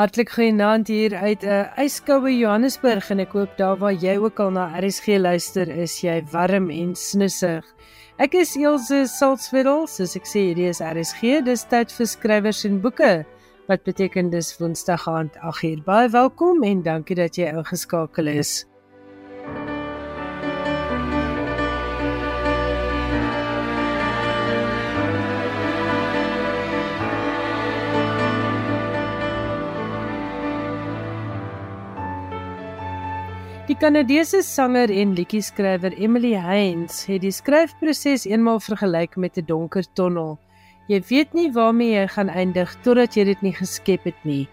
Hartlik goeienaand hier uit 'n uh, yskoue Johannesburg en ek hoop daar waar jy ook al na RSG luister is jy warm en snusig. Ek is Elsje Salzwetel, soos ek sê hierdie is RSG, dis tyd vir skrywers en boeke. Wat beteken dis Woensdag aand 8uur. Baie welkom en dankie dat jy ingeskakel is. Die Kanadese sanger en liedjie-skrywer Emily Hines het die skryfproses eenmaal vergelyk met 'n donker tonnel. Jy weet nie waarmee jy gaan eindig totdat jy dit nie geskep het nie,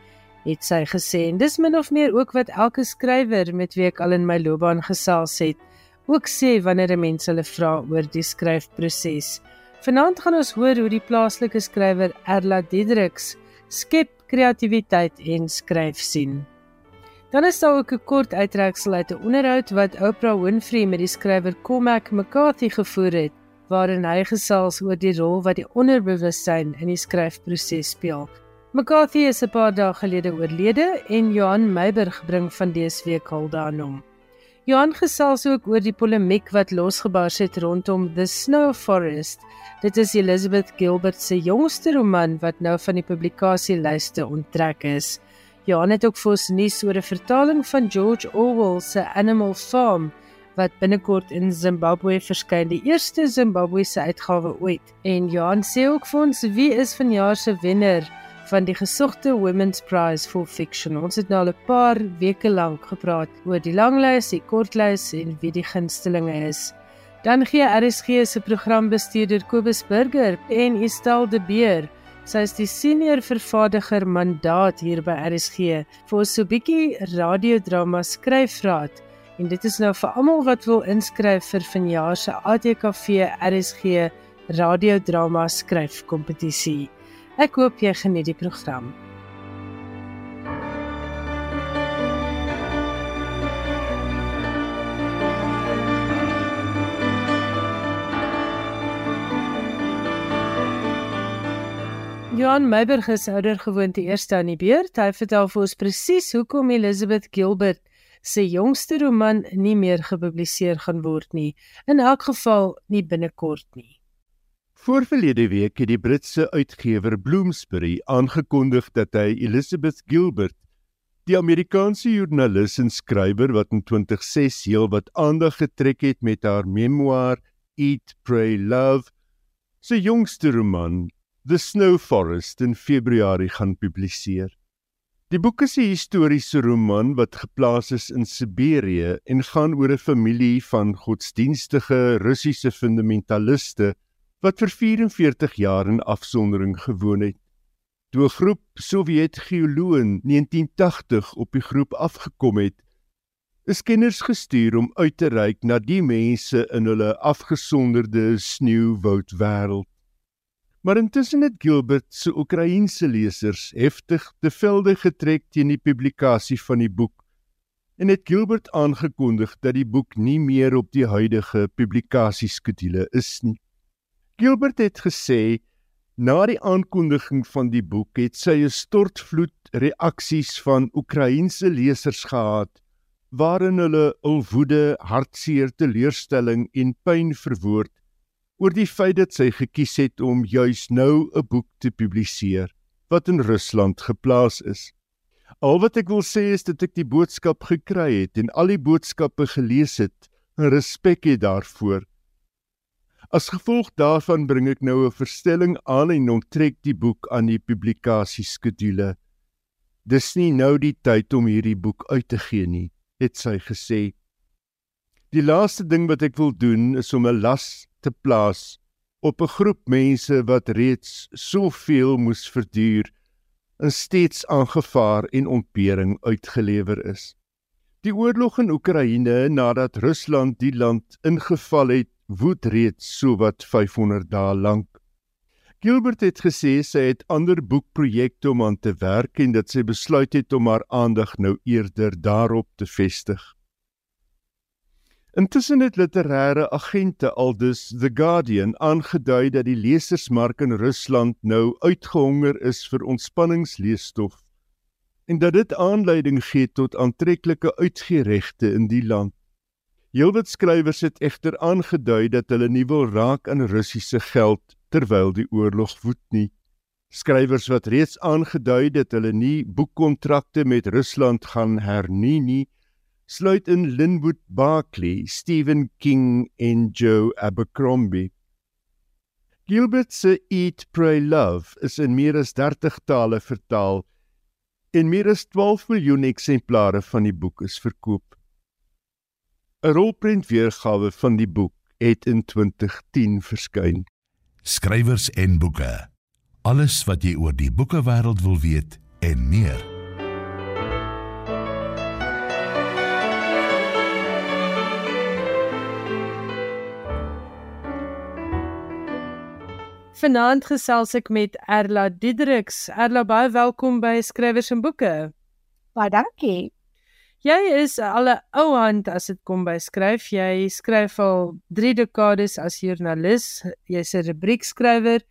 het sy gesê. En dis min of meer ook wat elke skrywer met wie ek al in my loopbaan gesels het, ook sê wanneer 'n mens hulle vra oor die skryfproses. Vanaand gaan ons hoor hoe die plaaslike skrywer Erla Diedriks skep kreatiwiteit en skryf sien. Dan is daar ook 'n kort uittreksel uit 'n onderhoud wat Oprah Winfrey met die skrywer Cormac McCarthy gevoer het, waarin hy gesels oor die rol wat die onderbewussyn in die skryfproses speel. McCarthy is 'n paar dae gelede oorlede en Johan Meiberg bring van dese week hul daarom. Johan gesels ook oor die polemiek wat losgebars het rondom The Snow Forest. Dit is Elizabeth Gilbert se jongste roman wat nou van die publikasielyste onttrek is. Johan het ook vir ons nuus oor 'n vertaling van George Orwell se Animal Farm wat binnekort in Zimbabwe verskyn, die eerste Zimbabwese uitgawe ooit. En Johan sê ook vir ons wie is vanjaar se wenner van die gesogte Women's Prize for Fiction. Ons het nou al 'n paar weke lank gepraat oor die langlys, die kortlys en wie die gunstelinge is. Dan gee RSG se programbestuurder Kobus Burger en Estel de Beer Sy is die senior vervaardiger mandaat hier by RSG vir so 'n bietjie radiodrama skryfraad. En dit is nou vir almal wat wil inskryf vir vanjaar se ATKV RSG radiodrama skryfkompetisie. Ek hoop jy geniet die program. Johan Meiberg is ouer gewoonte eerste aan die beurt. Hy vertel vir ons presies hoekom Elizabeth Gilbert se jongste roman nie meer gepubliseer gaan word nie. In elk geval nie binnekort nie. Voorverlede week het die Britse uitgewer Bloomsbury aangekondig dat hy Elizabeth Gilbert, die Amerikaanse joernalis en skrywer wat in 2006 heelwat aandag getrek het met haar memoir Eat, Pray, Love, sy jongste roman The Snow Forest in Februarie gaan publiseer. Die boek is 'n historiese roman wat geplaas is in Siberië en gaan oor 'n familie van godsdienstige Russiese fundamentaliste wat vir 44 jaar in afsondering gewoon het. Toe 'n groep Sowjet-geoloë in 1980 op die groep afgekom het, is kenners gestuur om uit te reik na die mense in hulle afgesonderde sneeuwoud wêreld. Maar intussen het Gilbert se Oekraïense lesers heftig te velde getrek teen die publikasie van die boek en het Gilbert aangekondig dat die boek nie meer op die huidige publikasieskedule is nie. Gilbert het gesê na die aankondiging van die boek het sy 'n stortvloed reaksies van Oekraïense lesers gehad waarin hulle hul woede, hartseer, teleurstelling en pyn verwoord oor die feit dat sy gekies het om juis nou 'n boek te publiseer wat in Rusland geplaas is. Al wat ek wil sê is dat ek die boodskap gekry het en al die boodskappe gelees het en respek het daarvoor. As gevolg daarvan bring ek nou 'n verstelling aan en onttrek die boek aan die publikasieskedule. Dis nie nou die tyd om hierdie boek uit te gee nie, het sy gesê. Die laaste ding wat ek wil doen is om 'n las te plaas op 'n groep mense wat reeds soveel moes verduur en steeds aangevaar en ontbering uitgelewer is. Die oorlog in Oekraïne nadat Rusland die land ingeval het, woed reeds sowat 500 dae lank. Gilbert het gesê sy het ander boekprojekte om aan te werk en dat sy besluit het om haar aandag nou eerder daarop te vestig. Intussen het literêre agente aldus The Guardian aangedui dat die lesersmark in Rusland nou uitgehonger is vir ontspanningsleesstof en dat dit aanleiding gee tot aantreklike uitgeregte in die land. Heelwat skrywers het egter aangedui dat hulle nie wil raak aan Russiese geld terwyl die oorlog woed nie. Skrywers wat reeds aangedui dat hulle nie boekkontrakte met Rusland gaan hernie nie, sluit in Linwood Barkley, Stephen King en Joe Abercrombie. Gilbert se Eat Pray Love is in meer as 30 tale vertaal en meer as 12 miljoen eksemplare van die boek is verkoop. 'n Rolprent weergawe van die boek het in 2010 verskyn. Skrywers en boeke. Alles wat jy oor die boekewêreld wil weet en meer. Vanaand gesels ek met Erla Diedriks. Erla, baie welkom by Skrywers en Boeke. Baie dankie. Jy is al 'n ou hand as dit kom by skryf. Jy skryf al 3 dekades as joernalis. Jy's 'n rubriekskrywer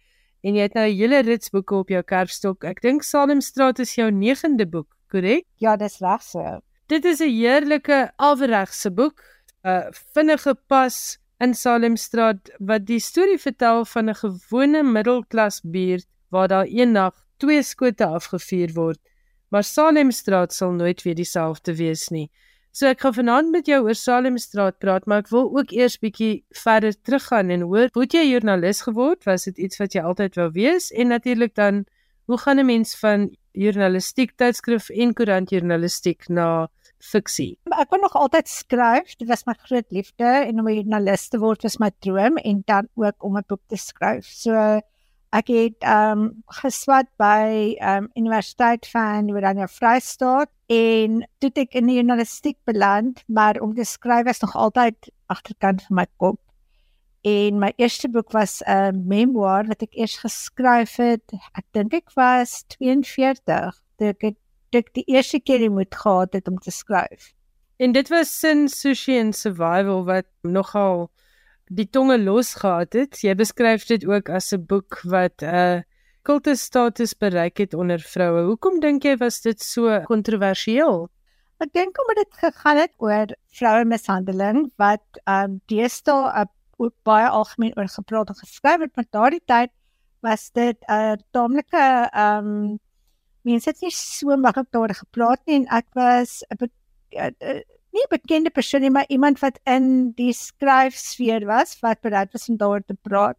en jy het nou 'n hele rits boeke op jou kerfstok. Ek dink Salemstraat is jou 9de boek, korrek? Ja, dis reg so. Dit is 'n heerlike afregse boek, 'n vinnige pas in Salemstraat wat die storie vertel van 'n gewone middelklas buurt waar daar eendag twee skote afgevuur word, maar Salemstraat sal nooit weer dieselfde wees nie. So ek gaan vanaand met jou oor Salemstraat praat, maar ek wil ook eers bietjie verder teruggaan en hoor, hoe het jy joernalis geword? Was dit iets wat jy altyd wou wees? En natuurlik dan, hoe gaan 'n mens van journalistiek tydskrif en koerantjournalistiek na fiksie. Ek wou nog altyd skryf, dit was my groot liefde en om 'n joernalis te word was my droom en dan ook om 'n boek te skryf. So ek het ehm um, geswat by ehm um, Universiteit van Noord-Amerika Vrystaat en toe ek in die journalistiek beland, maar om te skryf was nog altyd agterkant van my kop. En my eerste boek was 'n memoir wat ek eers geskryf het. Ek dink ek was 42. Dit het ek die eerste keer die moed gehad het om te skryf. En dit was Sin Sushi and Survival wat nogal die tonge los gehad het. Jy beskryf dit ook as 'n boek wat 'n uh, kultusstatus bereik het onder vroue. Hoekom dink jy was dit so kontroversieel? Ek dink omdat dit gegaan het oor vroue mishandeling wat um, deesdae uh, baie algemeen oor gepraat en geskryf het, maar daardie tyd was dit 'n uh, taamlike ehm um, mense het nie so maklik daaroor gepraat nie en ek was 'n be uh, uh, nie 'n bekende persoon nie, maar iemand wat in die skryfsfeer was wat bereid was om daaroor te praat.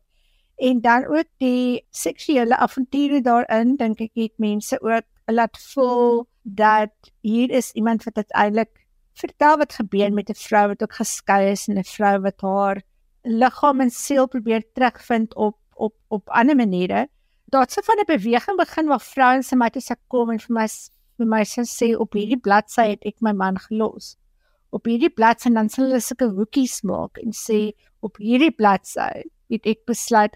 En dan ook die seksuele avonture daarin, dink ek het mense ook laat voel dat hier is iemand wat uiteindelik vertel wat gebeur met 'n vrou wat ook geskei is en 'n vrou wat haar liggaam en siel probeer terugvind op op op ander maniere daar't so van 'n beweging begin waar vrouens en my toe se kom en vir my vir my sê op hierdie bladsy het ek my man gelos. Op hierdie bladsy dan sal hulle sulke hoekies maak en sê op hierdie bladsy het ek besluit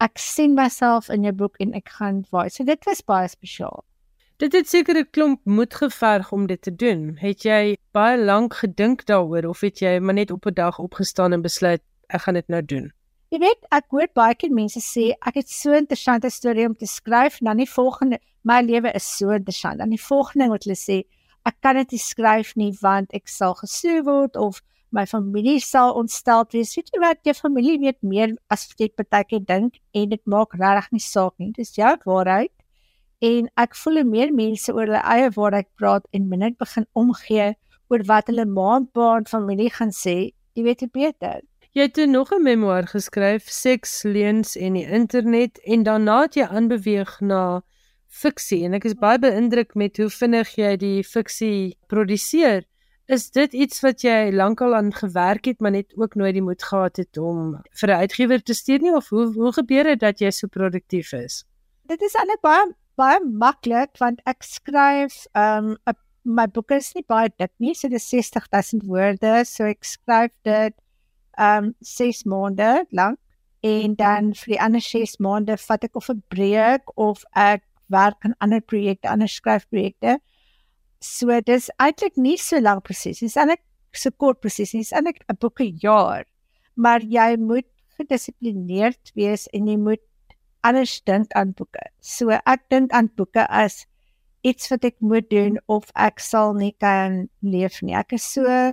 ek sien myself in jou boek en ek gaan waai. So dit was baie spesiaal. Dit het seker 'n klomp moed geverg om dit te doen. Het jy baie lank gedink daaroor of het jy maar net op 'n dag opgestaan en besluit ek gaan dit nou doen? Jy weet, ek hoor baie keer mense sê ek het so 'n interessante storie om te skryf, dan die volgende my lewe is so interessant. Dan die volgende wat hulle sê, ek kan dit nie skryf nie want ek sal gesue word of my familie sal ontstel wees. Weet jy wat, jou familie weet meer as jy partykeer dink en dit maak regtig nie saak nie. Dis jou waarheid. En ek voel meer mense oor hulle eie waarheid praat en minder begin omgee oor wat hulle ma en pa en familie gaan sê. Jy weet dit beter. Jy het nog 'n memoir geskryf, Seks, Leuns en die Internet en daarna het jy aanbeweeg na fiksie en ek is baie beïndruk met hoe vinnig jy die fiksie produseer. Is dit iets wat jy lankal aan gewerk het, maar net ook nooit die moed gehad het om vir 'n uitgewer te stuur nie of hoe hoe gebeur dit dat jy so produktief is? Dit is eintlik baie baie maklik want ek skryf um my boeke is nie baie dik nie, so dis 60000 woorde, so ek skryf dit um 6 maande lank en dan vir die ander 6 maande vat ek of 'n breek of ek werk aan ander projekte, ander skryfprojekte. So dis eintlik nie so lank proses nie. Dis eintlik so kort proses nie. Dis eintlik 'n boeke jaar. Maar jy moet gedissiplineerd wees en jy moet anders dink aan boeke. So ek dink aan boeke as iets wat ek moet doen of ek sal nie kan leef nie. Ek is so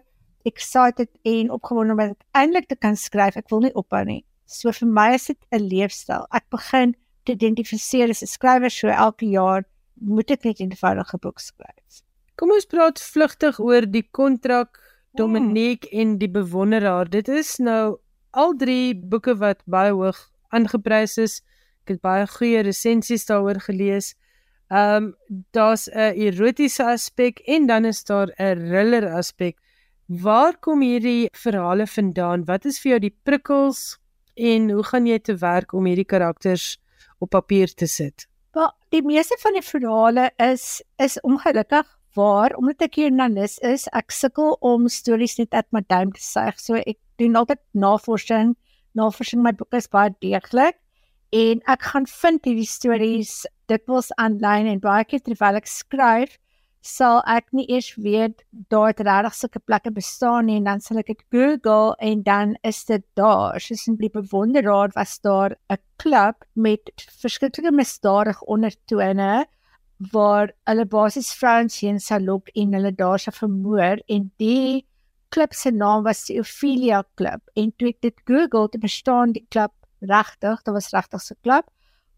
excited en opgewonde om eintlik te kan skryf. Ek wil nie ophou nie. So vir my is dit 'n leefstyl. Ek begin te identifiseer as 'n skrywer so elke jaar moet ek net 'n eenvoudige boek skryf. Kom ons praat vlugtig oor die kontrak Dominique mm. en die bewonderaar. Dit is nou al drie boeke wat baie hoog aangeprys is. Ek het baie goeie resensies daaroor gelees. Ehm um, daar's 'n erotiese aspek en dan is daar 'n thriller aspek. Waar kom hierdie verhale vandaan? Wat is vir jou die prikkels en hoe gaan jy te werk om hierdie karakters op papier te sit? Wel, die meeste van die verhale is is ongelukkig waar omdat ek joernalis is, ek sukkel om stories net uit my duim te suig. So ek doen altyd navorsing. Navorsing my boek is baie deeglik en ek gaan vind hierdie stories dikwels aanlyn en baie keer terwyl ek skryf sal ek nie eers weet daar het regtig sulke plekke bestaan nie en dan sal ek dit Google en dan is dit daar. Soos in die bewonderaar was daar 'n klub met verskillende misdadige ondertone waar hulle basies vrouens heen sou lok en hulle daar sou vermoor en die klub se naam was die Ophelia klub en toe ek dit Google te bestaan die klub regtig, dit was regtig so klap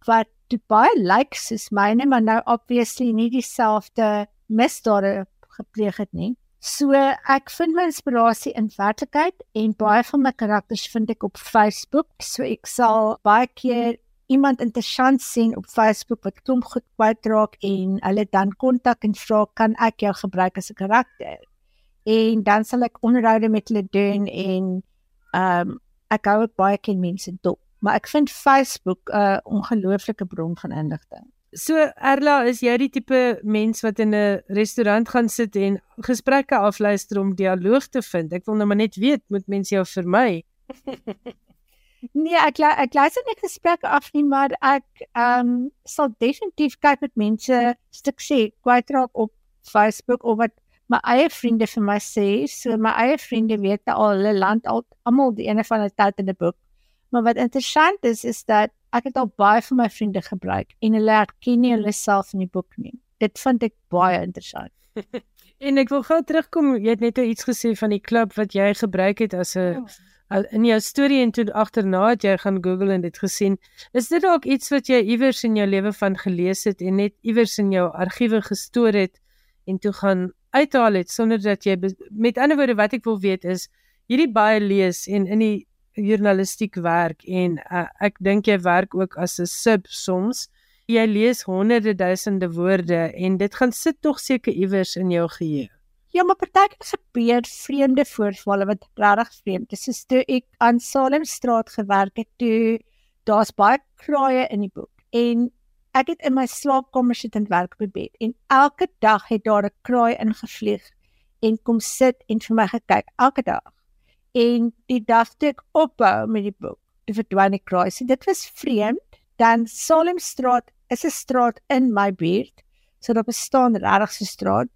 wat toe baie likes soos myne, maar nou obviously nie dieselfde misdade gepleeg het nie. So ek vind my inspirasie in werklikheid en baie van my karakters vind ek op Facebook. So ek sal baie keer iemand interessant sien op Facebook wat klomp goed kwyt raak en hulle dan kontak en vra kan ek jou gebruik as 'n karakter. En dan sal ek onderhoude met hulle doen en ehm um, ek hou ook baie ken mense dop maar ek vind Facebook 'n uh, ongelooflike bron van inligting. So Erla, is jy die tipe mens wat in 'n restaurant gaan sit en gesprekke afluister om dialoog te vind? Ek wil nou maar net weet, moet mense jou vermy? nee, ek ek luister nie gesprekke af nie, maar ek ehm um, sal definitief kyk met mense stuk sê kwyt raak op Facebook of wat my eie vriende vir my sê. So my eie vriende weet al hulle land al almal die ene van hulle tyd in 'n boek Maar wat interessant is is dat ek het al baie van my vriende gebruik en hulle herken nie hulle self in die boek nie. Dit vind ek baie interessant. en ek wil gou terugkom, jy het net iets gesê van die klub wat jy gebruik het as 'n ja. in jou storie en toe agterna het jy gaan Google en dit gesien. Is dit dalk iets wat jy iewers in jou lewe van gelees het en net iewers in jou argiewe gestoor het en toe gaan uithaal het sonder dat jy met ander woorde wat ek wil weet is hierdie baie lees en in die journalistiek werk en uh, ek dink jy werk ook as 'n sub soms. Jy lees honderde duisende woorde en dit gaan sit tog seker iewers in jou geheue. Ja, maar partykeer gebeur vreemde voorvalle wat regtig vreemd is. Soos toe ek aan Salemstraat gewerk het, toe daar's baie kraaie in die boek en ek het in my slaapkamer sit en werk op die bed en elke dag het daar 'n kraai ingevlieg en kom sit en vir my gekyk elke dag en die dag toe ek ophou met die boek die verdwyne kraai. Sien dit was vreemd. Dan Salemstraat is 'n straat in my buurt so daar bestaan regtig so 'n straat.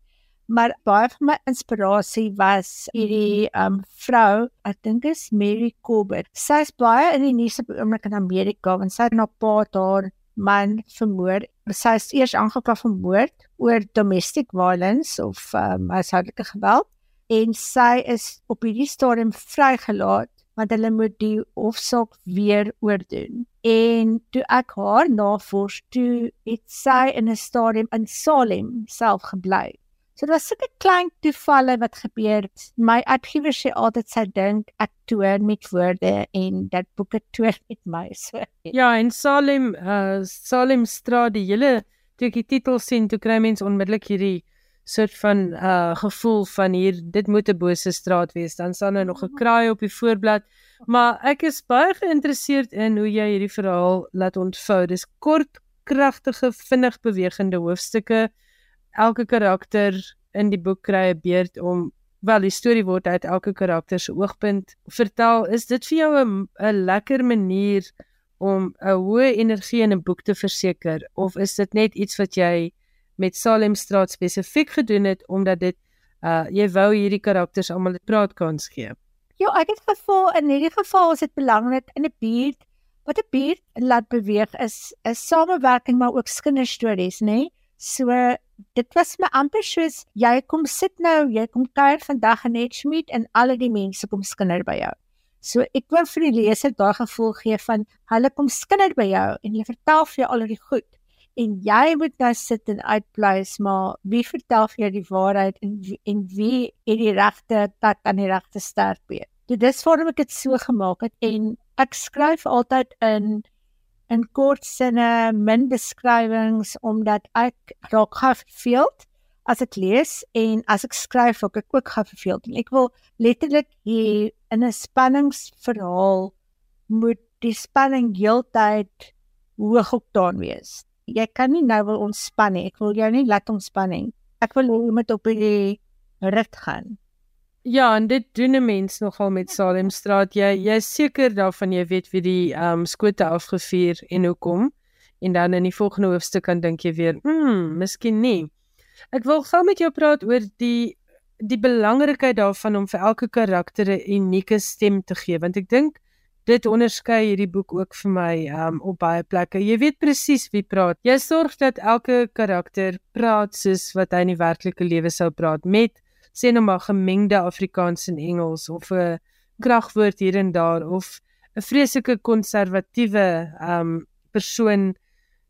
Maar baie van my inspirasie was hierdie um vrou ek dink is Mary Corbett. Sy's baie in die nuus op oomblik in Amerika want sy het na pa haar man vermoor. Sy is eers aangekla vir moord oor domestic violence of um huishoudelike geweld en sy is op hierdie stadium vrygelaat want hulle moet die hofsaak weer oordoen. En toe ek haar navors, toe het sy in 'n stadium in Salem self gebly. So dit was sulke klein toevalle wat gebeur. My uitgewer sê altyd sy dink ek toon met woorde en dat boeke toon met my so. Ja, in Salem, uh Salem straat die hele toe ek die titel sien, toe kry mense onmiddellik hierdie soort van uh gevoel van hier dit moet 'n bose straat wees dan staan daar nog 'n kraai op die voorblad. Maar ek is baie geïnteresseerd in hoe jy hierdie verhaal laat ontvou. Dis kort kragtige vinnig bewegende hoofstukke. Elke karakter in die boek kry 'n beurt om wel die storie word uit elke karakter se oogpunt vertel. Is dit vir jou 'n 'n lekker manier om 'n hoë energie in 'n boek te verseker? Of is dit net iets wat jy met Salemstraat spesifiek gedoen het omdat dit uh jy wou hierdie karakters almal 'n praatkans gee. Ja, ek het gevoel in hierdie geval is dit belangrik in 'n buurt wat 'n buurt laat beweeg is 'n samewerking maar ook kinderstories, nê? Nee? So dit was my amper soos jy kom sit nou, jy kom kuier vandag in Edgemead en al die mense kom skinder by jou. So ek wil vir die leser daai gevoel gee van hulle kom skinder by jou en hulle vertel vir jou al die goed en jy moet nou sit en uitpleis maar wie vertel vir jou die waarheid en en wie het die regte dat aan die regte sterk weet. Dit is waarom ek dit so gemaak het en ek skryf altyd in in kort sinne min beskrywings omdat ek raak verveeld as ek lees en as ek skryf ook ek ook verveeld. En ek wil letterlik hier in 'n spanningsverhaal moet die spanning heeltyd hoog op daan wees jy kan nie nou wil ontspan nie. Ek wil jou nie laat ontspan nie. Ek wil hê jy moet op die rit gaan. Ja, en dit doen 'n mens nogal met Salemstraat. Jy jy is seker daarvan jy weet wie die ehm um, skote afgevuur en hoekom. En dan in die volgende hoofstuk kan dink jy weer, "Hm, miskien nie." Ek wil gou met jou praat oor die die belangrikheid daarvan om vir elke karakter 'n unieke stem te gee, want ek dink dit onderskei hierdie boek ook vir my um, op baie plekke. Jy weet presies wie praat. Jy sorg dat elke karakter praat soos wat hy in die werklike lewe sou praat met sê nou maar gemengde Afrikaans en Engels of 'n kragwoord hier en daar of 'n vreeslike konservatiewe um persoon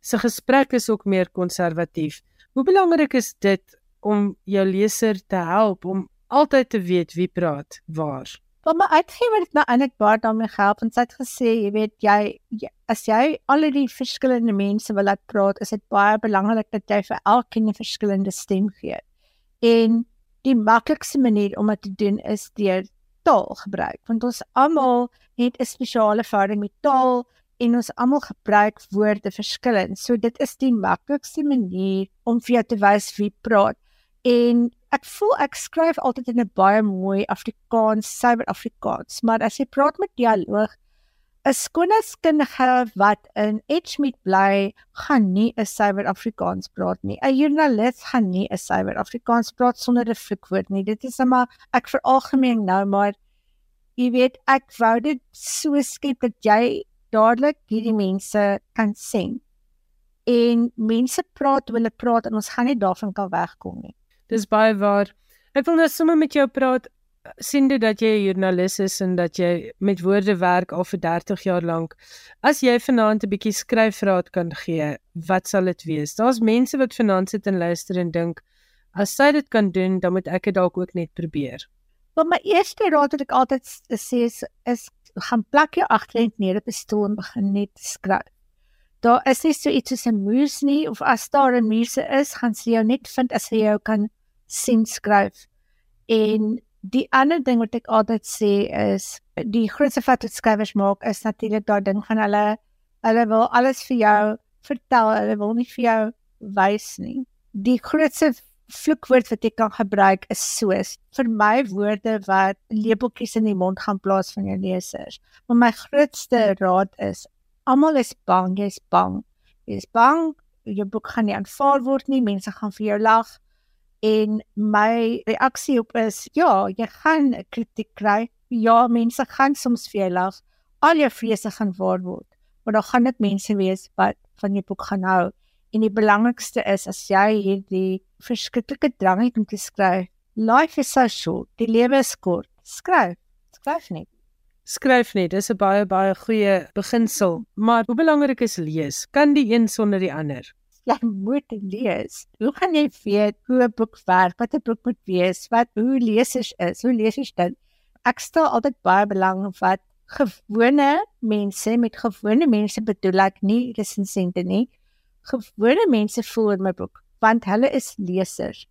se gesprek is ook meer konservatief. Hoe belangrik is dit om jou leser te help om altyd te weet wie praat waar? Want my uitgewer het my eintlik baie daarmee gehelp en sy het gesê, jy weet jy, jy as jy al die verskillende mense wil laat praat, is dit baie belangrik dat jy vir elkeen 'n verskillende stem gee. En die maklikste manier om dit te doen is deur taal gebruik, want ons almal het 'n spesiale verhouding met taal en ons almal gebruik woorde verskillend. So dit is die maklikste manier om vir jou te wys wie praat. En ek voel ek skryf altyd in 'n baie mooi Afrikaans, suiwer Afrikaans, maar as jy praat met dialoog, 'n skoonheidskundige wat in Edgemead bly, gaan nie 'n suiwer Afrikaans praat nie. 'n Joernalis gaan nie 'n suiwer Afrikaans praat sonder 'n vloekwoord nie. Dit is maar ek veralgemeen nou, maar jy weet, ek wou dit so skep dat jy dadelik hierdie mense kan sien. En mense praat, hulle praat en ons gaan nie daarvan kan wegkom nie. Dis baie waar. Ek wil nou sommer met jou praat sien dit dat jy 'n joernalis is en dat jy met woorde werk al vir 30 jaar lank. As jy vanaand 'n bietjie skryfraad kan gee, wat sal dit wees? Daar's mense wat vanaand sit en luister en dink as sy dit kan doen, dan moet ek dit dalk ook net probeer. Maar my eerste raad wat ek altyd sê is, is gaan plak jou agterend neer op 'n stoel en begin net skryf daar is nie so iets soos 'n muus nie of as daar 'n muus is, gaan sy jou net vind as sy jou kan sien skryf. En die ander ding wat ek altyd sê is die grootste fout wat skrywers maak is natuurlik daai ding van hulle hulle wil alles vir jou vertel, hulle wil nie vir jou wys nie. Die grootste vloekwoord wat jy kan gebruik is soos vir my woorde wat lepeltjies in die mond gaan plaas van jou lesers. Maar my grootste raad is almal is bang, jy's bang. Jy's bang jou boek gaan nie aanvaar word nie, mense gaan vir jou lag. En my reaksie op is ja, jy gaan kritiek kry. Ja, mense gaan soms vir jou lag. Al jou vrese gaan waar word. Maar dan gaan dit mense wees wat van jou boek gaan hou. En die belangrikste is as jy hierdie verskriklike drang het om te skryf. Life is so short. Die lewe is kort. Skryf. Skryf net skryf net. Dis 'n baie baie goeie beginsel. Maar hoe belangrik is lees? Kan die een sonder die ander? Jy moet lees. Hoe gaan jy weet hoe 'n boek werk? Wat 'n boek moet wees? Wat hoe lesers is? Hoe lesers dit? Ek stel altyd baie belang op wat gewone mense met gewone mense bedoel ek nie resensente nie. Gewone mense voel in my boek want hulle is lesers.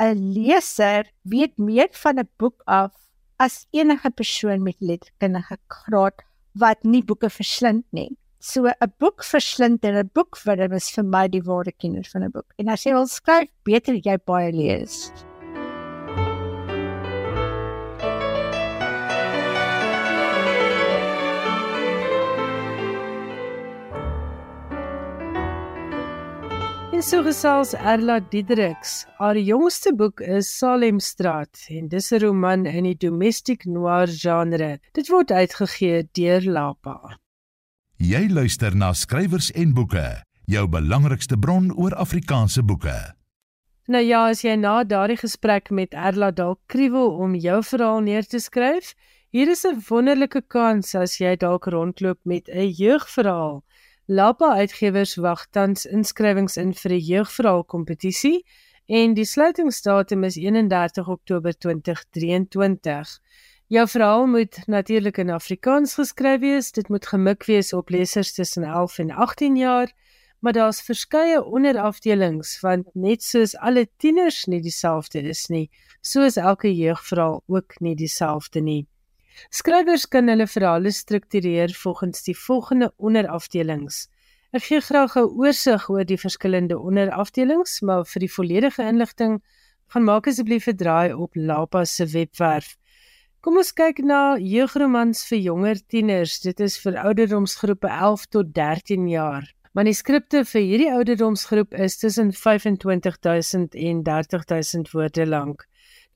'n Leser weet meer van 'n boek af as enige persoon met letterkundige graad wat nie boeke verslind nie. So 'n boek verslind en 'n boek hom is vir my die ware kenner van 'n boek. En as jy wil skryf, beter jy baie lees. So gesels Erla Diedriks. Haar jongste boek is Salemstraat en dis 'n roman in die domestic noir genre. Dit word uitgegee deur Lapa. Jy luister na skrywers en boeke, jou belangrikste bron oor Afrikaanse boeke. Nou ja, as jy na daardie gesprek met Erla dalk kriewel om jou verhaal neer te skryf, hier is 'n wonderlike kans as jy dalk rondloop met 'n jeugverhaal. Lapa Uitgewers wag tans inskrywings in vir die jeugverhaal kompetisie en die sluitingsdatum is 31 Oktober 2023. Jou verhaal moet natuurlik in Afrikaans geskryf wees. Dit moet gemik wees op lesers tussen 11 en 18 jaar, maar daar's verskeie onderafdelings want net soos alle tieners nie dieselfde is nie, so is elke jeugverhaal ook nie dieselfde nie. Skrywers kan hulle verhale struktureer volgens die volgende onderafdelings. Ek gee graag 'n oorsig oor die verskillende onderafdelings, maar vir die volledige inligting gaan maak asseblief 'n draai op Lapa se webwerf. Kom ons kyk na jeugromans vir jonger tieners. Dit is vir ouderdomsgroepe 11 tot 13 jaar. Manuskripte vir hierdie ouderdomsgroep is tussen 25000 en 30000 woorde lank.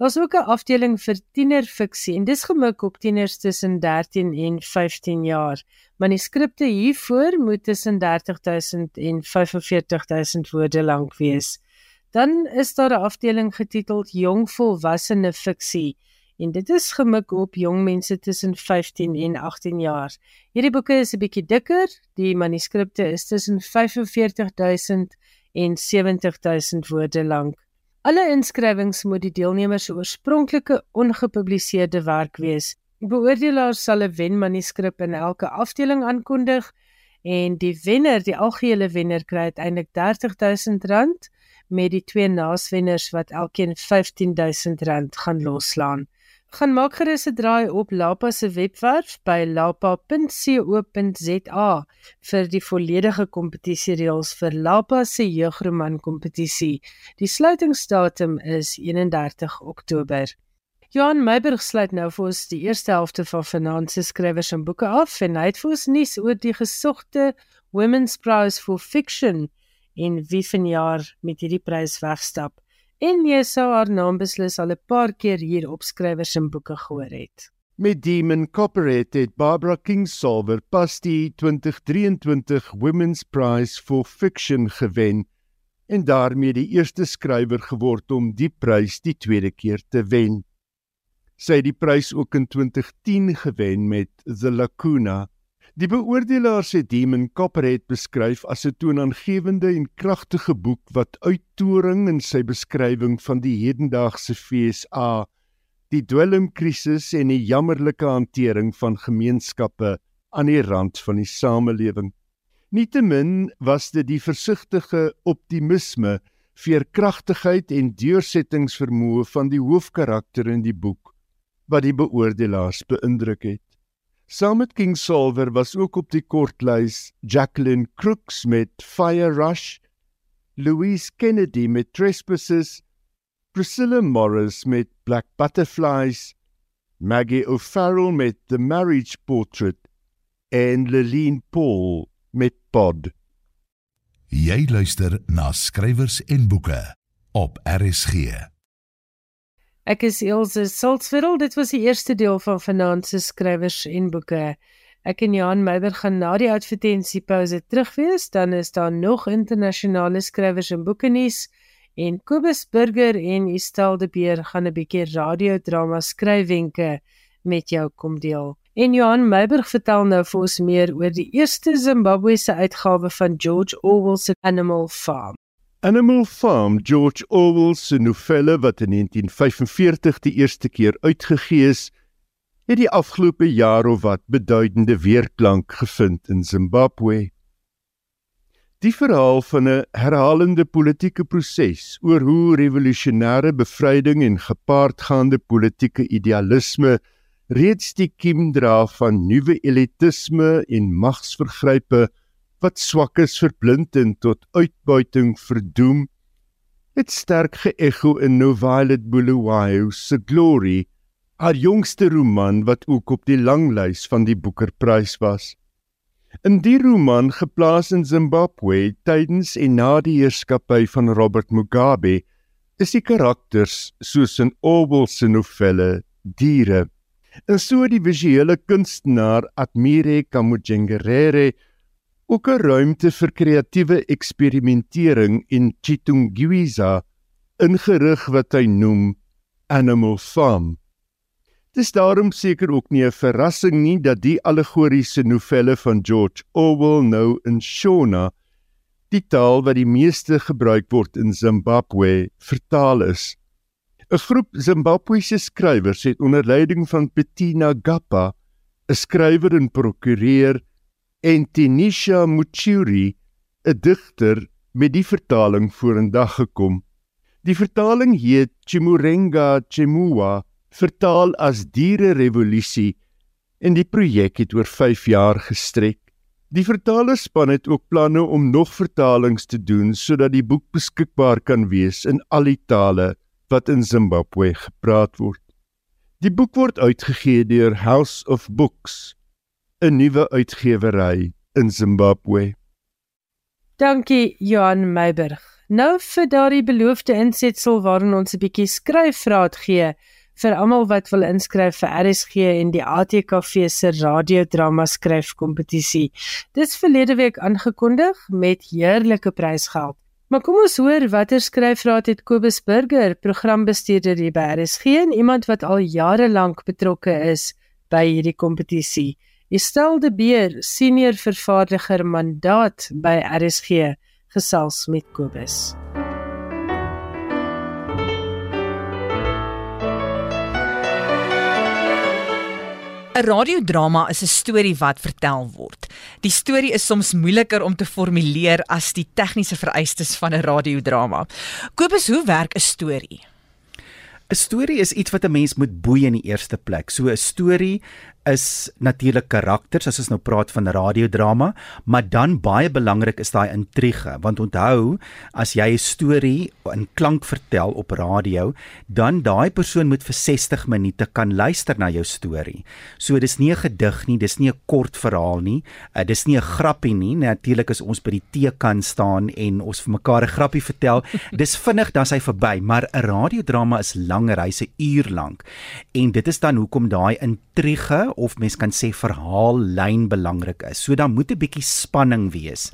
Daar's ook 'n afdeling vir tienerfiksie en dis gemik op tieners tussen 13 en 15 jaar. Manuskripte hiervoor moet tussen 30000 en 45000 woorde lank wees. Dan is daar 'n afdeling getiteld Jong volwassene fiksie en dit is gemik op jong mense tussen 15 en 18 jaar. Hierdie boeke is 'n bietjie dikker. Die manuskripte is tussen 45000 en 70000 woorde lank. Alle inskrywings moet die deelnemers se oorspronklike ongepubliseerde werk wees. Beoordelaars sal 'n wenmanuskrip in elke afdeling aankondig en die wenner, die algehele wenner kry uiteindelik R30000 met die twee naaswenners wat elkeen R15000 gaan loslaan gaan maak gerus 'n draai op Lapa se webwerf by lapa.co.za vir die volledige kompetisiereëls vir Lapa se jeugroman kompetisie. Die sluitingsdatum is 31 Oktober. Johan Meiberg sluit nou vir ons die eerste helfte van Finansie Skrywers en Boeke af en hy het vir ons nuus oor die gesogte Women's Prize for Fiction en wie vanjaar met hierdie prys wegstap en jy sou haar naam beslis al 'n paar keer hier op skrywers en boeke gehoor het. Met Demon Copperhead het Barbara Kingsolver pas die 2023 Women's Prize for Fiction gewen en daarmee die eerste skrywer geword om die prys die tweede keer te wen. Sy het die prys ook in 2010 gewen met The Lacuna Die beoordelaars het Demon Copperhead beskryf as 'n toonaangewende en kragtige boek wat uittoring in sy beskrywing van die hedendaagse FSA, die dwelmkrisis en die jammerlike hantering van gemeenskappe aan die rand van die samelewing. Nietemin was dit die versigtige optimisme, veerkragtigheid en deursettingsvermoë van die hoofkarakter in die boek wat die beoordelaars beïndruk het. Saam met King Solver was ook op die kortlys Jacqueline Crooks met Fire Rush, Louise Kennedy met Trespasses, Priscilla Morris met Black Butterflies, Maggie O'Farrell met The Marriage Portrait en Leline Paul met Pod. Jy luister na skrywers en boeke op RSG. Ek is Elsje Saltzwedel. Dit was die eerste deel van Finansie Skrywers en Boeke. Ek en Johan Meiber gaan na die advertensiepouse terugwees, dan is daar nog internasionale skrywers en boeke nuus en Kobus Burger en Estel de Beer gaan 'n bietjie radiodrama skryfwenke met jou kom deel. En Johan Meiberg vertel nou vir ons meer oor die eerste Zimbabwese uitgawe van George Orwell se Animal Farm. Animal Farm, George Orwell se novelle wat in 1945 die eerste keer uitgegee is, het die afgelope jaar of wat beduidende weerklank gevind in Zimbabwe. Die verhaal van 'n herhalende politieke proses oor hoe revolusionêre bevryding en gepaardgaande politieke idealisme reeds die kiem dra van nuwe elitisme en magsvergrype wat swak is verblind en tot uitbuiting verdoem, het sterk geëcho in No Violet Bulawayo se Glory, haar jongste roman wat ook op die langlys van die Boekerprys was. In die roman geplaas in Zimbabwe tydens en na die heerskappy van Robert Mugabe, is die karakters soos in Orwell se novelle diere. En so die visuele kunstenaar Admire Kamujengerere ook 'n ruimte vir kreatiewe eksperimentering in Chitungwiza, ingerig wat hy noem Animal Farm. Dis daarom seker ook nie 'n verrassing nie dat die allegoriese novelle van George Orwell nou in Shona, die taal wat die meeste gebruik word in Zimbabwe, vertaal is. 'n Groep Zimbabwese skrywers het onder leiding van Bettina Gappa, 'n skrywer en prokureur, en Tinisha Muchuri, 'n digter, met die vertaling vorendag gekom. Die vertaling heet Chimurenga Chemua vertaal as diere revolusie en die projek het oor 5 jaar gestrek. Die vertalerspan het ook planne om nog vertalings te doen sodat die boek beskikbaar kan wees in al die tale wat in Zimbabwe gepraat word. Die boek word uitgegee deur House of Books, 'n nuwe uitgewery in Zimbabwe. Dankie Johan Meiberg. Nou vir daardie beloofde insetsel waarin ons 'n bietjie skryfraad gee vir almal wat wil inskryf vir RSG en die ATKV se radiodrama skryfkompetisie. Dis verlede week aangekondig met heerlike prysgeld. Maar kom ons hoor watter skryfraad het Kobus Burger, programbestuurder hier by RSG en iemand wat al jare lank betrokke is by hierdie kompetisie. Estel de Beer, senior vervaardiger mandaat by RSG, gesels met Kobus. 'n Radiodrama is 'n storie wat vertel word. Die storie is soms moeiliker om te formuleer as die tegniese vereistes van 'n radiodrama. Kobus, hoe werk 'n storie? 'n Storie is iets wat 'n mens moet boei in die eerste plek. So 'n storie is natuurlik karakters as ons nou praat van radiodrama, maar dan baie belangrik is daai intrige want onthou as jy 'n storie in klank vertel op radio, dan daai persoon moet vir 60 minute kan luister na jou storie. So dis nie 'n gedig nie, dis nie 'n kort verhaal nie, uh, dis nie 'n grappie nie. Natuurlik as ons by die teekan staan en ons vir mekaar 'n grappie vertel, dis vinnig dan hy verby, maar 'n radiodrama is langer, hy's 'n uur lank. En dit is dan hoekom daai intrige of mens kan sê verhaallyn belangrik is. So dan moet 'n bietjie spanning wees.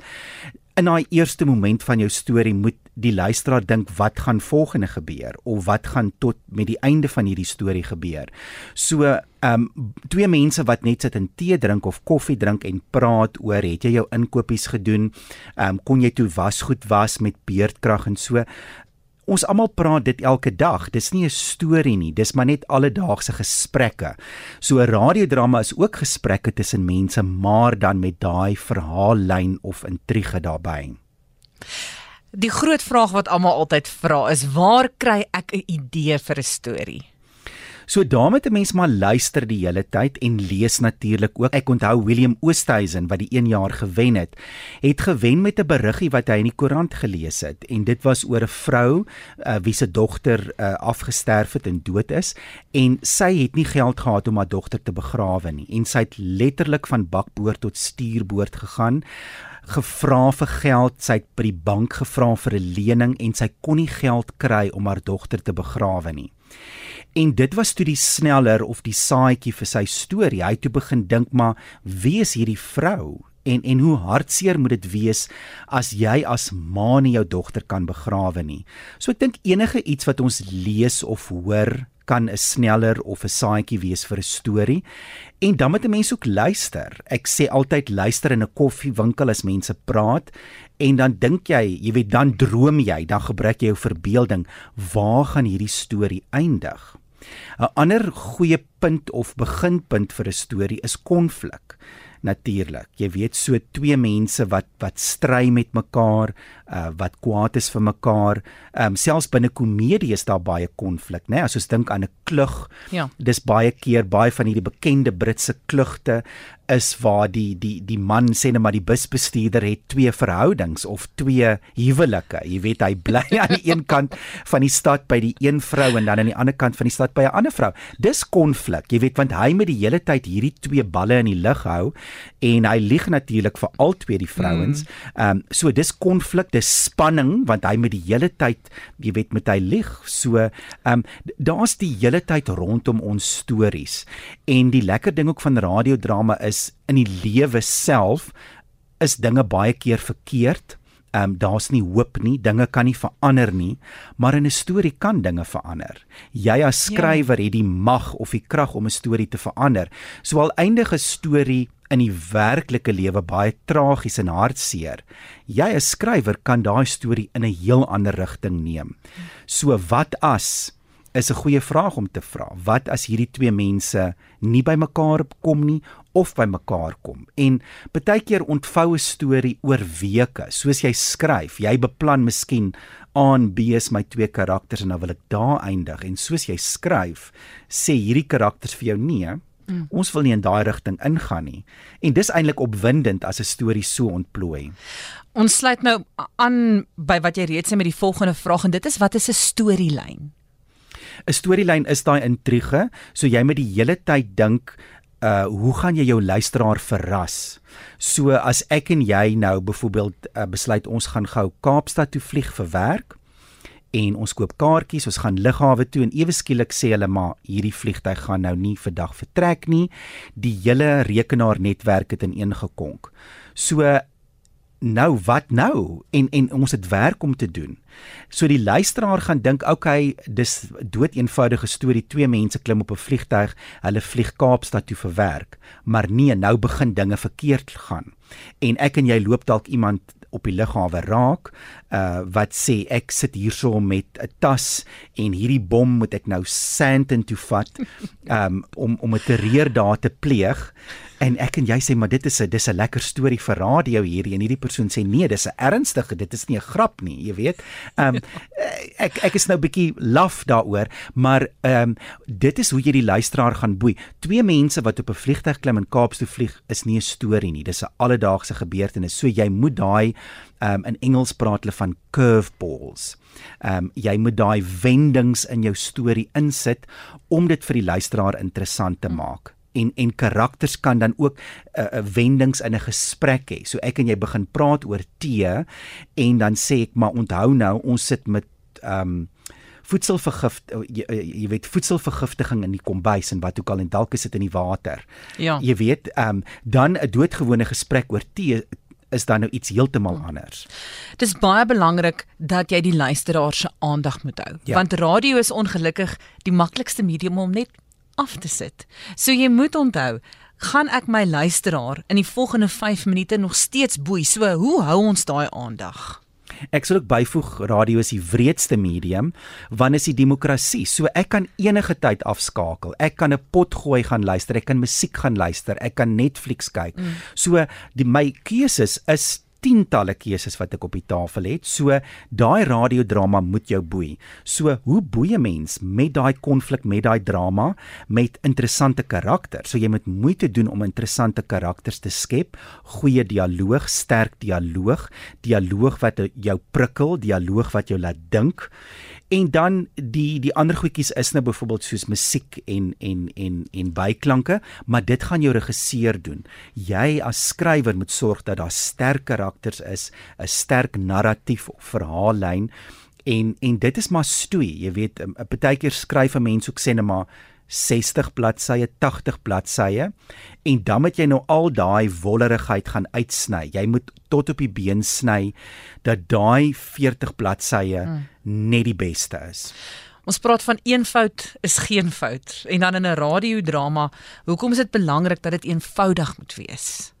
In daai eerste moment van jou storie moet die luisteraar dink wat gaan volgende gebeur of wat gaan tot met die einde van hierdie storie gebeur. So, ehm um, twee mense wat net sit en tee drink of koffie drink en praat oor het jy jou inkopies gedoen? Ehm um, kon jy toe wasgoed was met beerdkrag en so ons almal praat dit elke dag. Dis nie 'n storie nie, dis maar net alledaagse gesprekke. So 'n radiodrama is ook gesprekke tussen mense, maar dan met daai verhaallyn of intrige daarbey. Die groot vraag wat almal altyd vra is: waar kry ek 'n idee vir 'n storie? So daarmee te mens maar luister die hele tyd en lees natuurlik ook. Ek onthou William Oosthuizen wat die 1 jaar gewen het, het gewen met 'n beriggie wat hy in die koerant gelees het en dit was oor 'n vrou uh, wie se dogter uh, afgesterf het en dood is en sy het nie geld gehad om haar dogter te begrawe nie en sy het letterlik van bakboord tot stuurboord gegaan gevra vir geld, sy het by die bank gevra vir 'n lening en sy kon nie geld kry om haar dogter te begrawe nie. En dit was toe die sneller of die saaitjie vir sy storie. Hy het toe begin dink maar wie is hierdie vrou? En en hoe hartseer moet dit wees as jy as ma nie jou dogter kan begrawe nie. So ek dink enige iets wat ons lees of hoor kan 'n sneller of 'n saaitjie wees vir 'n storie. En dan moet 'n mens ook luister. Ek sê altyd luister in 'n koffiewinkel as mense praat en dan dink jy, jy weet dan droom jy, dan gebruik jy jou verbeelding, waar gaan hierdie storie eindig? 'n Ander goeie punt of beginpunt vir 'n storie is konflik. Natuurlik. Jy weet so twee mense wat wat stry met mekaar, uh wat kwaad is vir mekaar. Ehm um, selfs binne komedie is daar baie konflik, né? Nee? As ons dink aan 'n klug. Ja. Dis baie keer baie van hierdie bekende Britse klugte is waar die die die man sê net maar die busbestuurder het twee verhoudings of twee huwelike. Jy weet hy bly aan die een kant van die stad by die een vrou en dan aan die ander kant van die stad by 'n ander vrou. Dis konflik. Jy weet want hy moet die hele tyd hierdie twee balle in die lug hou en hy lieg natuurlik vir al twee die vrouens. Mm. Ehm mm. um, so dis konflik, dis spanning want hy moet die hele tyd jy weet met hy lieg. So ehm um, daar's die hele tyd rondom ons stories. En die lekker ding ook van radiodrama is in die lewe self is dinge baie keer verkeerd Ehm um, daar's nie hoop nie, dinge kan nie verander nie, maar in 'n storie kan dinge verander. Jy as ja. skrywer ja. het die mag of die krag om 'n storie te verander. So al eindige storie in die werklike lewe baie tragies en hartseer. Jy as skrywer kan daai storie in 'n heel ander rigting neem. So wat as is 'n goeie vraag om te vra. Wat as hierdie twee mense nie by mekaar kom nie of by mekaar kom? En baie keer ontvou 'n storie oor weke. Soos jy skryf, jy beplan miskien aan B is my twee karakters en dan wil ek daar eindig en soos jy skryf, sê hierdie karakters vir jou nee. Mm. Ons wil nie in daai rigting ingaan nie. En dis eintlik opwindend as 'n storie so ontplooi. Ons sluit nou aan by wat jy reeds sê met die volgende vraag en dit is wat is 'n storielyn? 'n storielyn is daai intrige, so jy moet die hele tyd dink uh hoe gaan jy jou luisteraar verras? So as ek en jy nou byvoorbeeld uh, besluit ons gaan gou Kaapstad toe vlieg vir werk en ons koop kaartjies, ons gaan lughawe toe en ewe skielik sê hulle maar hierdie vliegtyg gaan nou nie vandag vertrek nie. Die hele rekenaarnetwerk het ineengekonk. So nou wat nou? En en ons het werk om te doen. So die luisteraar gaan dink okay, dis dood eenvoudige storie, twee mense klim op 'n vliegtyg, hulle vlieg Kaapstad toe vir werk, maar nee, nou begin dinge verkeerd gaan. En ek en jy loop dalk iemand op die lughawe raak uh wat sê ek sit hierso met 'n tas en hierdie bom moet ek nou Sandton toe vat um om om 'n terreur daar te pleeg En ek en jy sê maar dit is 'n dis 'n lekker storie vir radio hierdie en hierdie persoon sê nee, dis 'n ernstige, dit is nie 'n grap nie, jy weet. Ehm um, ek ek is nou bietjie laf daaroor, maar ehm um, dit is hoe jy die luisteraar gaan boei. Twee mense wat op 'n vliegtuig klim en Kaapstad vlieg is nie 'n storie nie, dis 'n alledaagse gebeurtenis. So jy moet daai ehm um, in Engels praat hulle van curveballs. Ehm um, jy moet daai wendings in jou storie insit om dit vir die luisteraar interessant te maak en en karakters kan dan ook 'n uh, uh, wendings in 'n gesprek hê. So ek en jy begin praat oor tee en dan sê ek maar onthou nou ons sit met ehm um, voedselvergift jy, jy weet voedselvergiftiging in die kombuis en wat ook al en dalk is dit in die water. Ja. Jy weet ehm um, dan 'n doodgewone gesprek oor tee is dan nou iets heeltemal anders. Dis baie belangrik dat jy die luisteraar se aandag moet hou, ja. want radio is ongelukkig die maklikste medium om net af te sit. So jy moet onthou, gaan ek my luisteraar in die volgende 5 minute nog steeds boei. So hoe hou ons daai aandag? Ek sal ook byvoeg radio is die wreedste medium want is die demokrasie. So ek kan enige tyd afskakel. Ek kan 'n pot gooi gaan luister, ek kan musiek gaan luister, ek kan Netflix kyk. Mm. So die my keuses is tientalle keuses wat ek op die tafel het. So daai radiodrama moet jou boei. So hoe boei 'n mens met daai konflik, met daai drama, met interessante karakters. So jy moet moeite doen om interessante karakters te skep, goeie dialoog, sterk dialoog, dialoog wat jou prikkel, dialoog wat jou laat dink. En dan die die ander goedjies is nou byvoorbeeld soos musiek en en en en byklanke, maar dit gaan jou regisseur doen. Jy as skrywer moet sorg dat daar sterk karakters is, 'n sterk narratief of verhaallyn en en dit is maar stoei, jy weet, 'n partykeer skryf 'n mens ook sê net maar 60 bladsye, 80 bladsye en dan moet jy nou al daai wollerigheid gaan uitsny. Jy moet tot op die been sny dat daai 40 bladsye mm. Net die beste is. Ons praat van eenvoud is geen fout en dan in 'n radiodrama, hoekom is dit belangrik dat dit eenvoudig moet wees?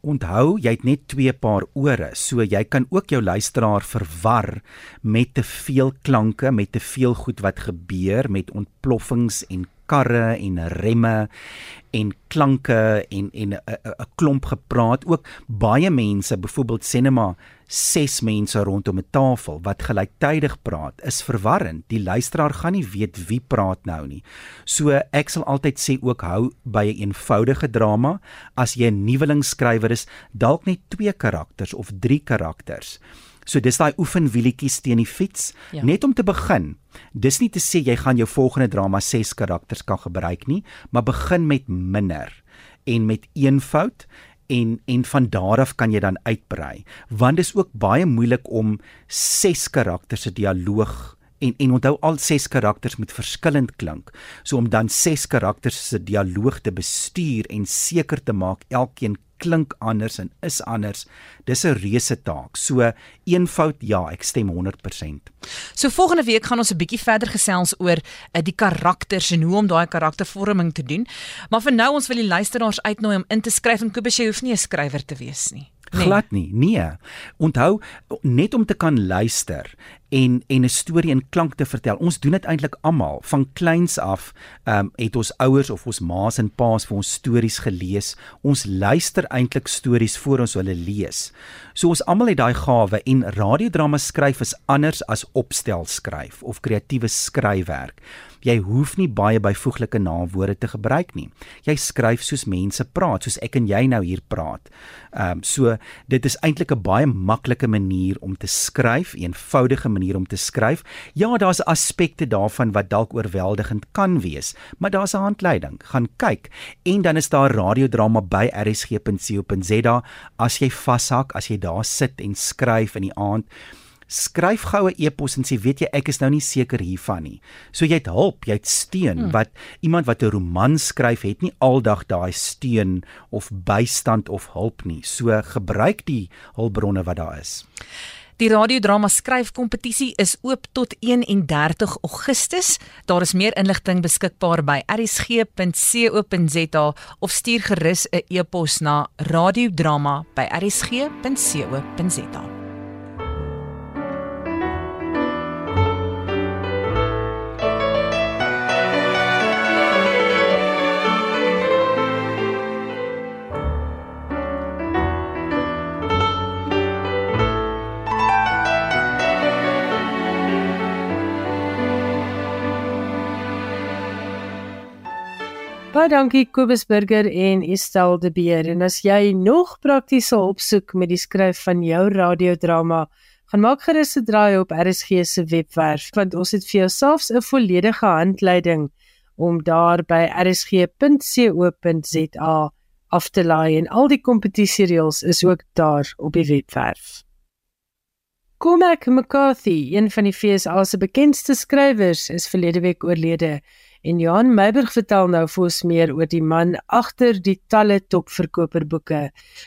Onthou, jy het net twee paar ore, so jy kan ook jou luisteraar verwar met te veel klanke, met te veel goed wat gebeur met ontploffings en karre en remme en klanke en en 'n klomp gepraat ook baie mense byvoorbeeld sinema ses mense rondom 'n tafel wat gelyktydig praat is verwarrend. Die luisteraar gaan nie weet wie praat nou nie. So ek sal altyd sê ook hou by 'n eenvoudige drama. As jy 'n nuwelingskrywer is dalk net twee karakters of drie karakters. So dis daai oefenwielietjies teen die fiets. Ja. net om te begin. Dis nie te sê jy gaan jou volgende drama ses karakters kan gebruik nie, maar begin met minder en met eenvoud en en van daar af kan jy dan uitbrei. Want dis ook baie moeilik om ses karakters se dialoog en en onthou al ses karakters moet verskillend klink. So om dan ses karakters se dialoog te bestuur en seker te maak elkeen klink anders en is anders. Dis 'n reuse taak. So eenvoud ja, ek stem 100%. So volgende week gaan ons 'n bietjie verder gesels oor uh, die karakters en hoe om daai karaktervorming te doen. Maar vir nou ons wil die luisteraars uitnooi om in te skryf en Kobus jy hoef nie 'n skrywer te wees nie. Nee. Glad nie. Nee. Onthou net om te kan luister en en 'n storie in klank te vertel. Ons doen dit eintlik almal van kleins af. Ehm um, het ons ouers of ons ma's en pa's vir ons stories gelees. Ons luister eintlik stories voor ons hulle lees. So ons almal het daai gawe en radiodrama skryf is anders as opstel skryf of kreatiewe skryfwerk. Jy hoef nie baie byvoeglike naamwoorde te gebruik nie. Jy skryf soos mense praat, soos ek en jy nou hier praat. Ehm um, so dit is eintlik 'n baie maklike manier om te skryf, 'n eenvoudige manier om te skryf. Ja, daar's aspekte daarvan wat dalk oorweldigend kan wees, maar daar's 'n handleiding. Gaan kyk en dan is daar radiodrama by rsg.co.za as jy vashak, as jy daar sit en skryf in die aand skryf goue e-pos en sê weet jy ek is nou nie seker hiervan nie. So jy het hulp, jy het steun hmm. wat iemand wat 'n roman skryf het nie aldag daai steun of bystand of hulp nie. So gebruik die hulpbronne wat daar is. Die radiodrama skryfkompetisie is oop tot 31 Augustus. Daar is meer inligting beskikbaar by rsg.co.za of stuur gerus 'n e-pos na radiodrama@rsg.co.za. Baie dankie Kobus Burger en Estel de Beer. En as jy nog praktiese opsoek met die skryf van jou radiodrama, gaan maak gerus 'n draai op RSG se webwerf want ons het vir jou selfs 'n volledige handleiding om daar by rsg.co.za af te laai en al die kompetisiereëls is ook daar op die webwerf. Cormac McCarthy, een van die FSA se bekendste skrywers, is verlede week oorlede. En Johan Meiberg vertel nou vir ons meer oor die man agter die talle topverkoperboeke.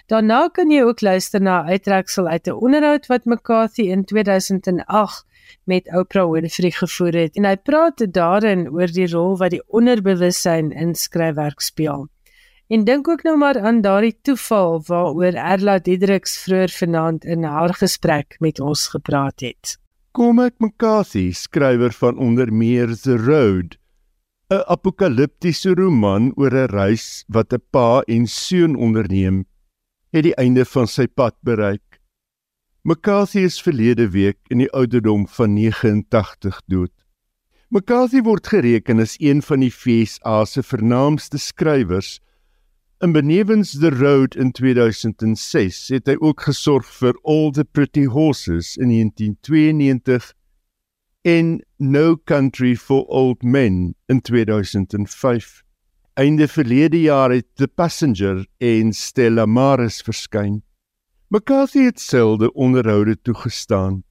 Daarna kan jy ook luister na 'n uittreksel uit 'n onderhoud wat McCarthy in 2008 met Oprah Winfrey gevoer het en hy praat daarin oor die rol wat die onderbewussyn in skryfwerk speel. En dink ook nou maar aan daardie toeval waaroor Erla Diedriks vroeër vanaand in haar gesprek met ons gepraat het. Kom ek McCarthy, skrywer van onder meer The Road, 'n apokaliptiese roman oor 'n reis wat 'n pa en seun onderneem, het die einde van sy pad bereik. McCarthy is verlede week in die ouderdom van 89 dood. McCarthy word gereken as een van die FSA se vernaamste skrywers. In Benewens the Road in 2006 het hy ook gesorg vir All the Pretty Horses in 1992 en No Country for Old Men in 2005. Einde verlede jaar het The Passenger en Stella Maris verskyn. McCarthy het selde onderhoude toegestaan.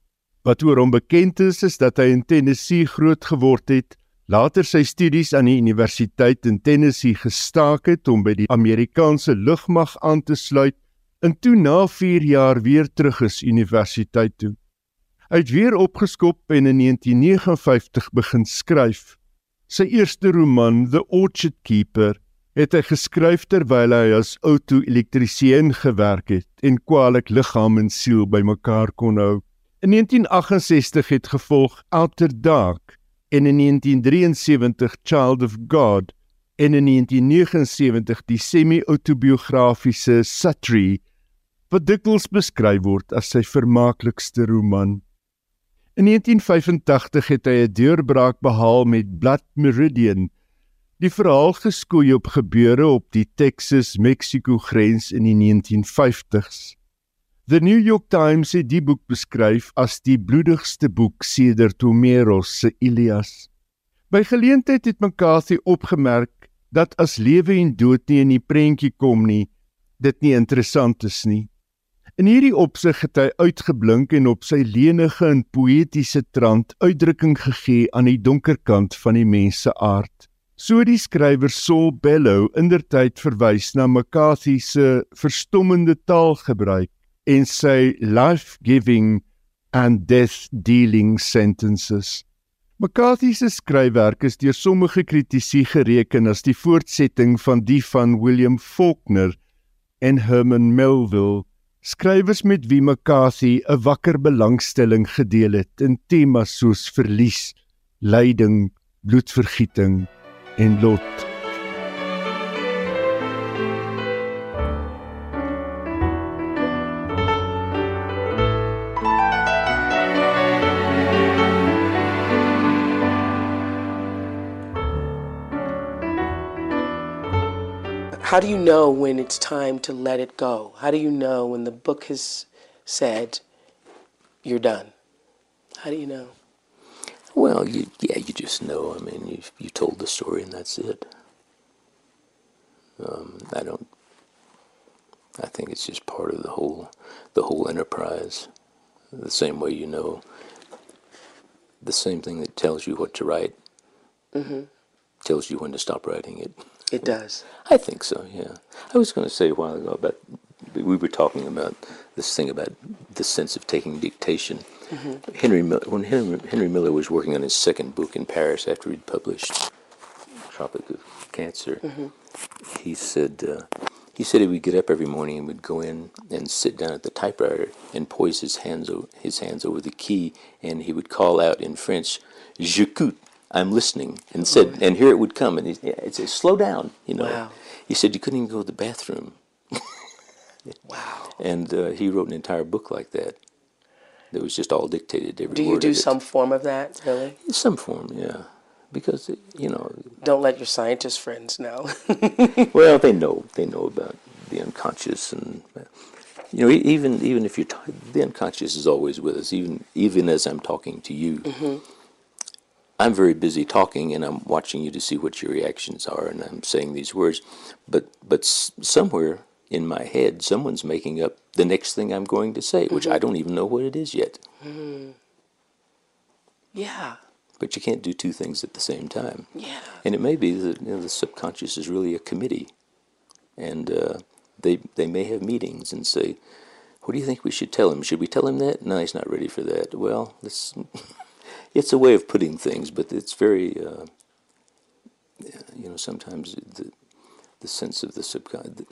Wat oor hom bekend is, is dat hy in Tennessee groot geword het, later sy studies aan die universiteit in Tennessee gestaak het om by die Amerikaanse lugmag aan te sluit en toe na 4 jaar weer terug is universiteit toe. Hy het weer opgeskop en in 1959 begin skryf. Sy eerste roman, The Orchard Keeper, het hy geskryf terwyl hy as auto-elektriesien gewerk het en kwaliek liggaam en siel bymekaar kon hou. In 1968 het gevolg Outer Dark en in 1973 Child of God en in 1979 die semi-autobiografiese Satri wat dikwels beskryf word as sy vermaaklikste roman. In 1985 het hy 'n deurbraak behaal met Blood Meridian. Die verhaal geskoei op gebeure op die Texas-Mexico grens in die 1950s. The New York Times het die boek beskryf as die bloedigste boek sedert Homeros se Ilias. By geleentheid het McCarthy opgemerk dat as lewe en dood nie in die prentjie kom nie, dit nie interessant is nie. In hierdie opsig het hy uitgeblink en op sy lenige en poëtiese trant uitdrukking gegee aan die donker kant van die mens se aard. So die skrywer Saul Bellow indertyd verwys na McCarthy se verstommende taalgebruik en sy life-giving and death-dealing sentences. McCarthy se skryfwerk is deur sommige kritici gereken as die voortsetting van die van William Faulkner en Herman Melville skrywers met wie McCarthy 'n wakker belangstelling gedeel het in temas soos verlies, lyding, bloedvergieting en lot. How do you know when it's time to let it go? How do you know when the book has said you're done? How do you know? Well, you, yeah, you just know. I mean, you you told the story and that's it. Um, I don't. I think it's just part of the whole the whole enterprise. The same way you know. The same thing that tells you what to write Mm-hmm. tells you when to stop writing it. It does. I think so. Yeah. I was going to say a while ago about we were talking about this thing about the sense of taking dictation. Henry when Henry, Henry Miller was working on his second book in Paris after he'd published Tropic of Cancer, he said uh, he said he would get up every morning and would go in and sit down at the typewriter and poise his hands o- his hands over the key and he would call out in French, "J'écoute." I'm listening, and said, and here it would come, and he, yeah, it "Slow down," you know. Wow. He said you couldn't even go to the bathroom, Wow. and uh, he wrote an entire book like that. That was just all dictated. Every Do you do some form of that, really? Some form, yeah, because you know, Don't let your scientist friends know. well, they know they know about the unconscious, and uh, you know, even even if you're the unconscious is always with us, even even as I'm talking to you. I'm very busy talking, and I'm watching you to see what your reactions are, and I'm saying these words, but but s- somewhere in my head, someone's making up the next thing I'm going to say, which I don't even know what it is yet. yeah. But you can't do two things at the same time. Yeah. And it may be that you know, the subconscious is really a committee, and uh, they they may have meetings and say, "What do you think we should tell him? Should we tell him that? No, he's not ready for that. Well, let's." it's a way of putting things, but it's very, uh, you know, sometimes the the sense of the subconscious, the,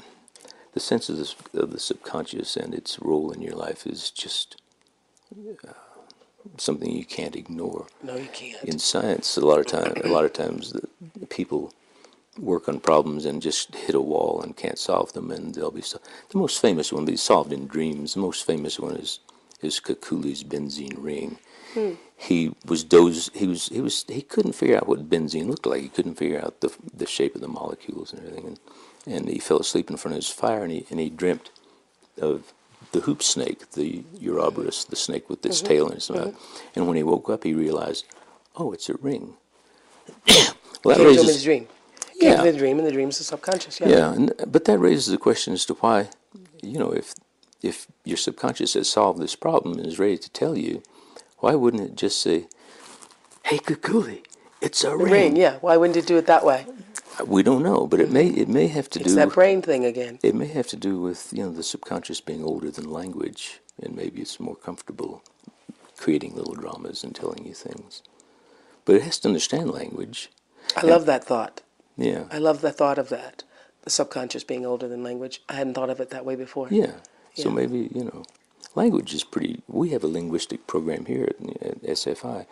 the sense of the, of the subconscious and its role in your life is just uh, something you can't ignore No, you can't. in science, a lot of time, a lot of times, the people work on problems and just hit a wall and can't solve them, and they'll be so, the most famous one. Be solved in dreams. The most famous one is is Kekule's benzene ring. Hmm. He was doze. He was he was he couldn't figure out what benzene looked like. He couldn't figure out the the shape of the molecules and everything, and and he fell asleep in front of his fire, and he and he dreamt of the hoop snake, the Ouroboros, the snake with its mm-hmm. tail in its mouth. And when he woke up, he realized, oh, it's a ring. well, that Came to him in his raises, dream. Yeah. the dream, and the dream's the subconscious. Yeah. yeah, and, but that raises the question as to why, you know, if if your subconscious has solved this problem and is ready to tell you, why wouldn't it just say, "Hey, Kukuli, it's a ring"? ring, yeah. Why wouldn't it do it that way? We don't know, but it may it may have to It's do that brain thing again. It may have to do with you know the subconscious being older than language, and maybe it's more comfortable creating little dramas and telling you things. But it has to understand language. I love that thought. Yeah, I love the thought of that. The subconscious being older than language. I hadn't thought of it that way before. yeah. So maybe you know, language is pretty. We have a linguistic program here at, at SFI,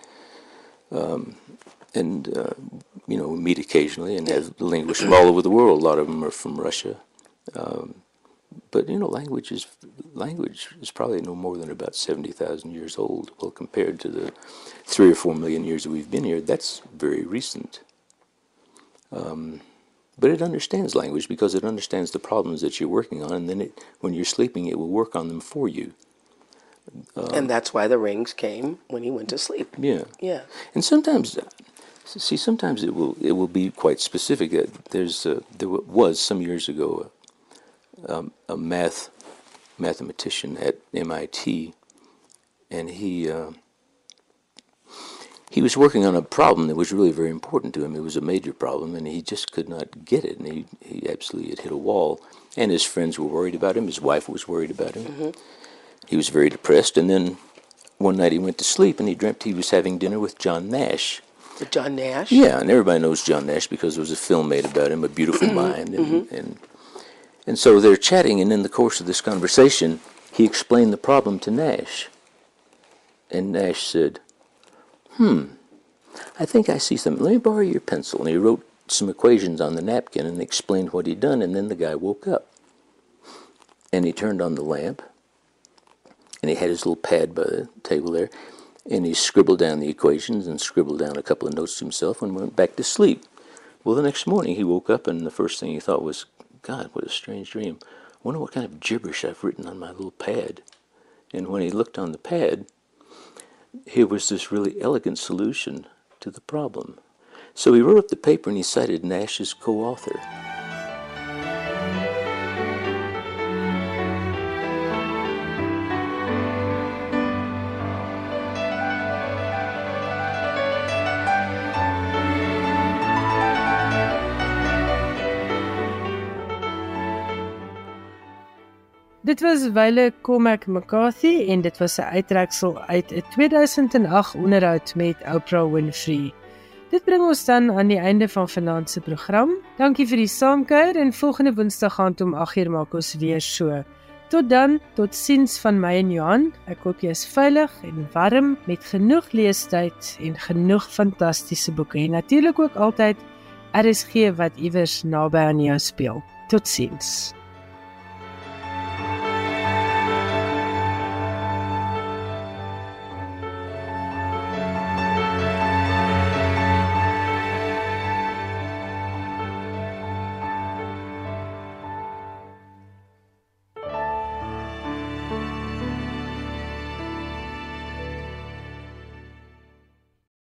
um, and uh, you know we meet occasionally and have linguists from all over the world. A lot of them are from Russia. Um, but you know, language is language is probably no more than about seventy thousand years old. Well, compared to the three or four million years that we've been here, that's very recent. Um, but it understands language because it understands the problems that you're working on, and then it, when you're sleeping, it will work on them for you. And that's why the rings came when he went to sleep. Yeah. Yeah. And sometimes, see, sometimes it will it will be quite specific. There's uh, there was some years ago a, um, a math mathematician at MIT, and he uh, he was working on a problem that was really very important to him. It was a major problem, and he just could not get it. And he, he absolutely had hit a wall. And his friends were worried about him. His wife was worried about him. Mm-hmm. He was very depressed. And then one night he went to sleep, and he dreamt he was having dinner with John Nash. With John Nash? Yeah, and everybody knows John Nash because there was a film made about him, A Beautiful Mm-hmm. Mind. And, and, and so they're chatting, and in the course of this conversation, he explained the problem to Nash. And Nash said, Hmm, I think I see something. Let me borrow your pencil. And he wrote some equations on the napkin and explained what he'd done, and then the guy woke up. And he turned on the lamp, and he had his little pad by the table there, and he scribbled down the equations and scribbled down a couple of notes to himself and went back to sleep. Well, the next morning he woke up, and the first thing he thought was, God, what a strange dream. I wonder what kind of gibberish I've written on my little pad. And when he looked on the pad, here was this really elegant solution to the problem. So he wrote up the paper and he cited Nash as co author. Dit was Wyle Cormac McCarthy en dit was 'n uittreksel uit 'n 2008 onderhoud met Oprah Winfrey. Dit bring ons dan aan die einde van vanaand se program. Dankie vir die saamkuier en volgende Woensdag aand om 8uur maak ons weer so. Tot dan, tot siens van my en Johan. Ek hoop jy is veilig en warm met genoeg leestyd en genoeg fantastiese boeke en natuurlik ook altyd RSG wat iewers naby aan jou speel. Totsiens.